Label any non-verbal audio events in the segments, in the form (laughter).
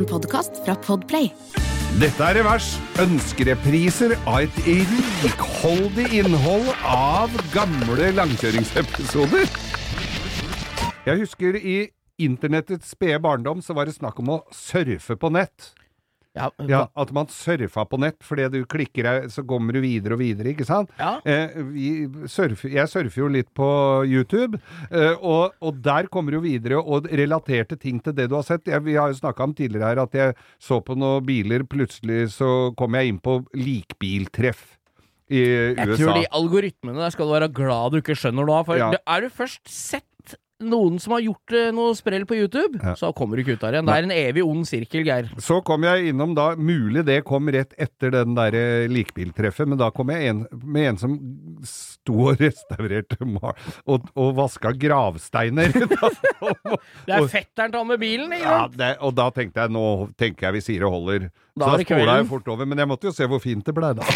En podkast fra Podplay. Dette er Revers. Ønskerepriser av et rikholdig innhold av gamle langkjøringsepisoder. Jeg husker i internettets spede barndom så var det snakk om å surfe på nett. Ja, Ja, At man surfa på nett fordi du klikker deg, så kommer du videre og videre, ikke sant? Ja. Eh, vi surfer, jeg surfer jo litt på YouTube, eh, og, og der kommer du videre og relaterte ting til det du har sett. Jeg, vi har jo snakka om tidligere her at jeg så på noen biler, plutselig så kom jeg inn på likbiltreff i USA. Jeg tror de algoritmene der skal du være glad du ikke skjønner nå. For Ja. er du først sett noen som har gjort eh, noe sprell på YouTube, Ja. så kommer du ikke ut der igjen. Det er en evig ond sirkel, Geir. Så kom jeg innom da, mulig det kom rett etter den der eh, likbiltreffet, men da kom jeg en, med en som (laughs) sto og restaurerte og, og vaska gravsteiner. Det er fetteren til han med bilen, ikke ja, det, og da tenkte jeg, nå tenker jeg vi sier det holder. Da så da spola jeg fort over, men jeg måtte jo se hvor fint det ble da.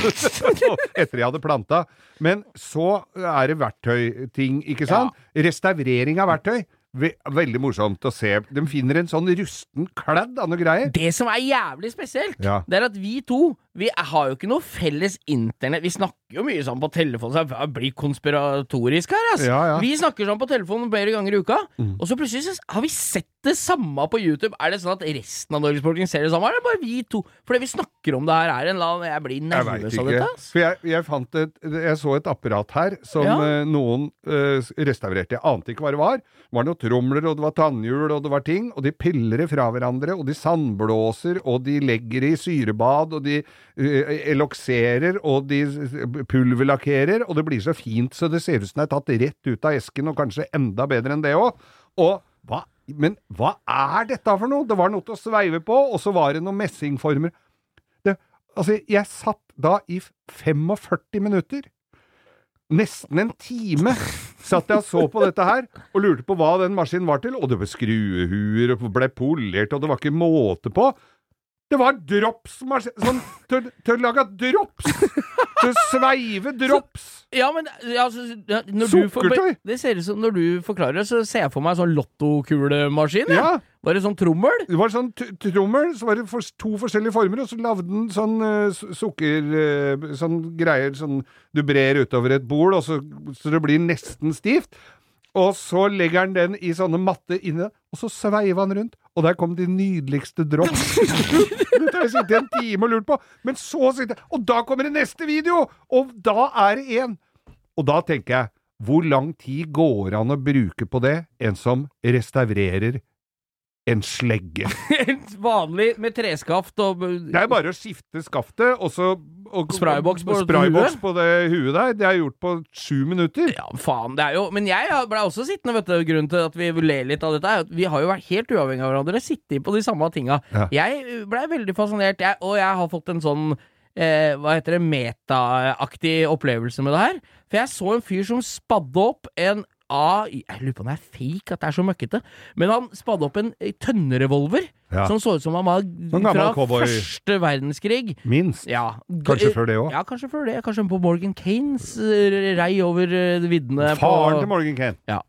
(laughs) etter jeg hadde planta. Men så er det verktøyting, ikke sant? Restaurering av verktøy. Ve veldig morsomt å se. De finner en sånn rusten kladd av noe greier. Det som er jævlig spesielt, Ja. det er at vi to Vi har jo ikke noe felles internett. Vi snakker jo mye sånn på telefon, så det blir konspiratorisk her, altså. Ja, ja. Vi snakker sånn på telefonen flere ganger i uka, og så plutselig har vi sett det samme på YouTube. Er det sånn at resten av Norges befolkning ser det samme, eller er bare vi to? Fordi vi snakker om det her, er en eller annen Jeg blir Jeg nervøs av dette, ass. For jeg, jeg fant et Jeg så et apparat her som eh, noen øh, restaurerte. Jeg ante ikke hva det var. Det var tromler, og det var tannhjul, og det var ting. Og de piller det fra hverandre, og de sandblåser, og de legger det i syrebad, og de uh, elokserer, og de pulverlakkerer, og det blir så fint så det ser ut som det er tatt rett ut av esken, og kanskje enda bedre enn det òg. Og hva Men hva er dette for noe? Det var noe til å sveive på, og så var det noen messingformer. Det, altså, jeg satt da i 45 minutter, nesten en time, satt jeg og så på dette her, og lurte på hva den maskinen var til, og det ble skruehuer, og ble polert, og det var ikke måte på. Det var dropsmaskin, sånn til, til å lage drops! Til å sveive drops! Ja, men ja, altså, Sukkertøy? Det ser ut som Når du forklarer det, så ser jeg for meg en sånn lottokulemaskin. Ja. Var det sånn trommel. Det var sånn trommel, så var det for, to forskjellige former, og så lagde den sånn uh, su- sukker... Uh, sånn greier sånn du brer utover et bol, og så, så det blir nesten stivt. Og så legger han den i sånne matte inne, og så sveiver han rundt. Og der kom de nydeligste drops. (laughs) Dette har jeg sittet en time og lurt på. Men så sitter jeg Og da kommer det neste video! Og da er det én! Og da tenker jeg, hvor lang tid går an å bruke på det, en som restaurerer en slegge? (laughs) Vanlig med treskaft og Det er bare å skifte skaftet, og så og, Sprayboks på sprayboks på det huet der. Det er gjort på sju minutter. Ja, faen, det er jo Men jeg ble også sittende, vet du. Grunnen til at vi ler litt av dette, er at vi har jo vært helt uavhengig av hverandre, sittet på de samme tinga. Ja. Jeg blei veldig fascinert, jeg, og jeg har fått en sånn eh, hva heter det, metaaktig opplevelse med det her. For jeg så en fyr som spadde opp en A Jeg lurer på om det er fake, at det er så møkkete. Men han spadde opp en eh, tønnerevolver Ja. som så ut som han var fra cowboy. første verdenskrig. Minst. Ja. Kanskje før det òg. Ja, kanskje før det. Kanskje på Morgan Kanes eh, rei over eh, viddene Faren på til Morgan Kane.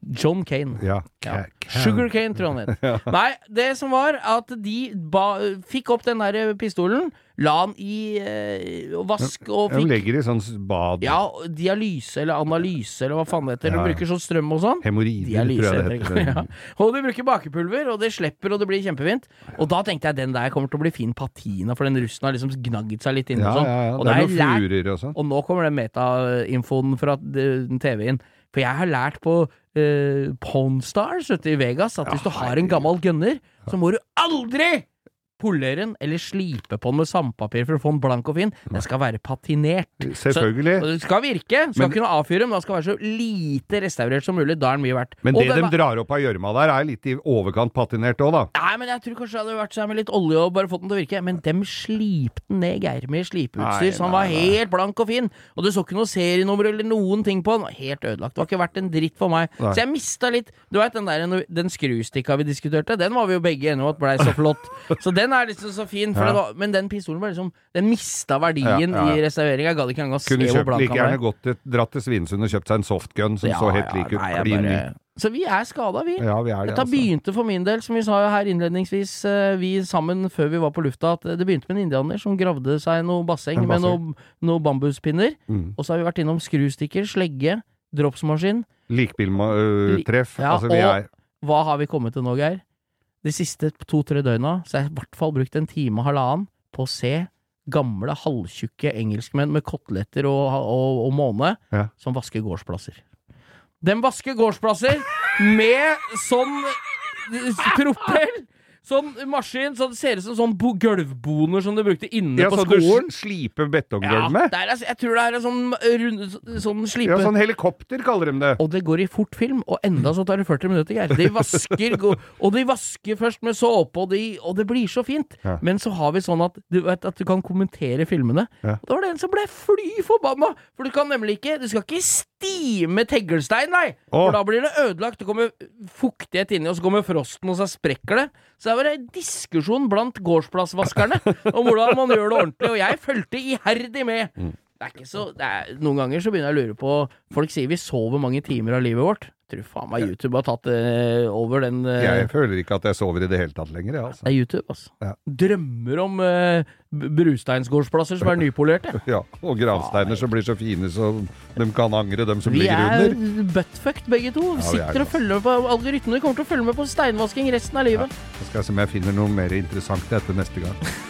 John Kane. Ja. Ja. Sugar Kane. Tror jeg han het. (laughs) Nei, det som var at de ba, fikk opp den der pistolen, la den i eh, vask og De fikk legger i sånn bad. ja, dialyse eller analyse eller hva faen det heter. Ja, De bruker sånn strøm og sånn. Hemoroider, tror jeg det heter (laughs) Ja. Og de bruker bakepulver, og det slipper, og det blir kjempefint. Og da tenkte jeg den der kommer til å bli fin patina, for den russen har liksom gnagget seg litt Ja, og sånn. ja, ja. Og Det er noen jeg furer og sånn. og nå kommer den metainfoen fra TV-en. For jeg har lært på uh, Pawn Stars i Vegas at hvis du har en gammel gunner, så må du aldri polere den eller slipe på den med sandpapir for å få den blank og fin. Den skal være patinert. Selvfølgelig. Så, det skal virke. Skal Men- kunne avfyre, men den skal være så lite restaurert som mulig. Da er den mye verdt. Men det den de drar opp av gjørma der, er litt i overkant patinert òg, da. Nei, men jeg tror kanskje det hadde vært seg med litt olje og bare fått den til å virke. Men dem slipte den ned, Geir, med slipeutstyr, så han var nei. helt blank og fin. Og du så ikke noe serienummer eller noen ting på den. Helt ødelagt. Det var ikke verdt en dritt for meg. Nei. Så jeg mista litt Du veit den der den skrustikka vi diskuterte, den var vi jo begge enige om at blei så flott. (laughs) Så den er liksom så fin. For Ja. det var, men den pistolen var liksom Den mista verdien Ja, i restaureringa. Gadd ikke engang å se Kunne hvor blank like han gjerne var. gått til, dratt til Svinesund og kjøpt seg en softgun som så helt lik ut. Klin ny. Så vi er skada, vi. Ja, vi er det, Dette altså. begynte for min del, som vi sa her innledningsvis, eh, vi sammen før vi var på lufta, at det begynte med en indianer som gravde seg noe basseng En med noen noe bambuspinner. Mm. Og så har vi vært innom skrustikker, slegge, dropsmaskin. Likbiltreff. Ja, altså, vi er Hva har vi kommet til nå, Geir? De siste to-tre døgna så har jeg i hvert fall brukt en time og halvannen på å se gamle, halvtjukke engelskmenn med koteletter og, og, og måne Ja. som vasker gårdsplasser. De vasker gårdsplasser med sånn eh, propell! Sånn maskin, så det ser ut som sånn bo- gulvboner som du brukte inne Ja, på så du sliper betonggulv med? Ja, er, altså- jeg tror det er en sånn rund Sånn slipe Ja, sånn helikopter kaller de det. og det går i fort film, og enda så tar det 40 minutter, Geir. De vasker, (laughs) og de vasker først med såpe, og, de, og det blir så fint. Ja. Men så har vi sånn at du vet at du kan kommentere filmene. Ja. Og da var det en som ble fly forbanna! For du kan nemlig ikke Du skal ikke stime teglstein, nei! Åh. For da blir det ødelagt. Det kommer fuktighet inni, og så kommer frosten, og så sprekker det. Så det var en diskusjon blant gårdsplassvaskerne om hvordan man gjør det ordentlig, og jeg fulgte iherdig med. Mm. Det er ikke så er, Noen ganger så begynner jeg å lure på Folk sier vi sover mange timer av livet vårt. Jeg tror faen meg YouTube har tatt uh, over den uh, Jeg føler ikke at jeg sover i det hele tatt lenger, jeg, altså. Det er YouTube, altså. Ja. Drømmer om uh, brusteinsgårdsplasser som er nypolerte. (laughs) Ja, og gravsteiner som blir så fine så de kan angre, dem som Vi ligger er under. buttfucked begge to. vi er Sitter og følger med på algoritmene. Vi kommer til å følge med på steinvasking resten av livet. Så skal jeg se om jeg finner noe mer interessant etter neste gang. (laughs)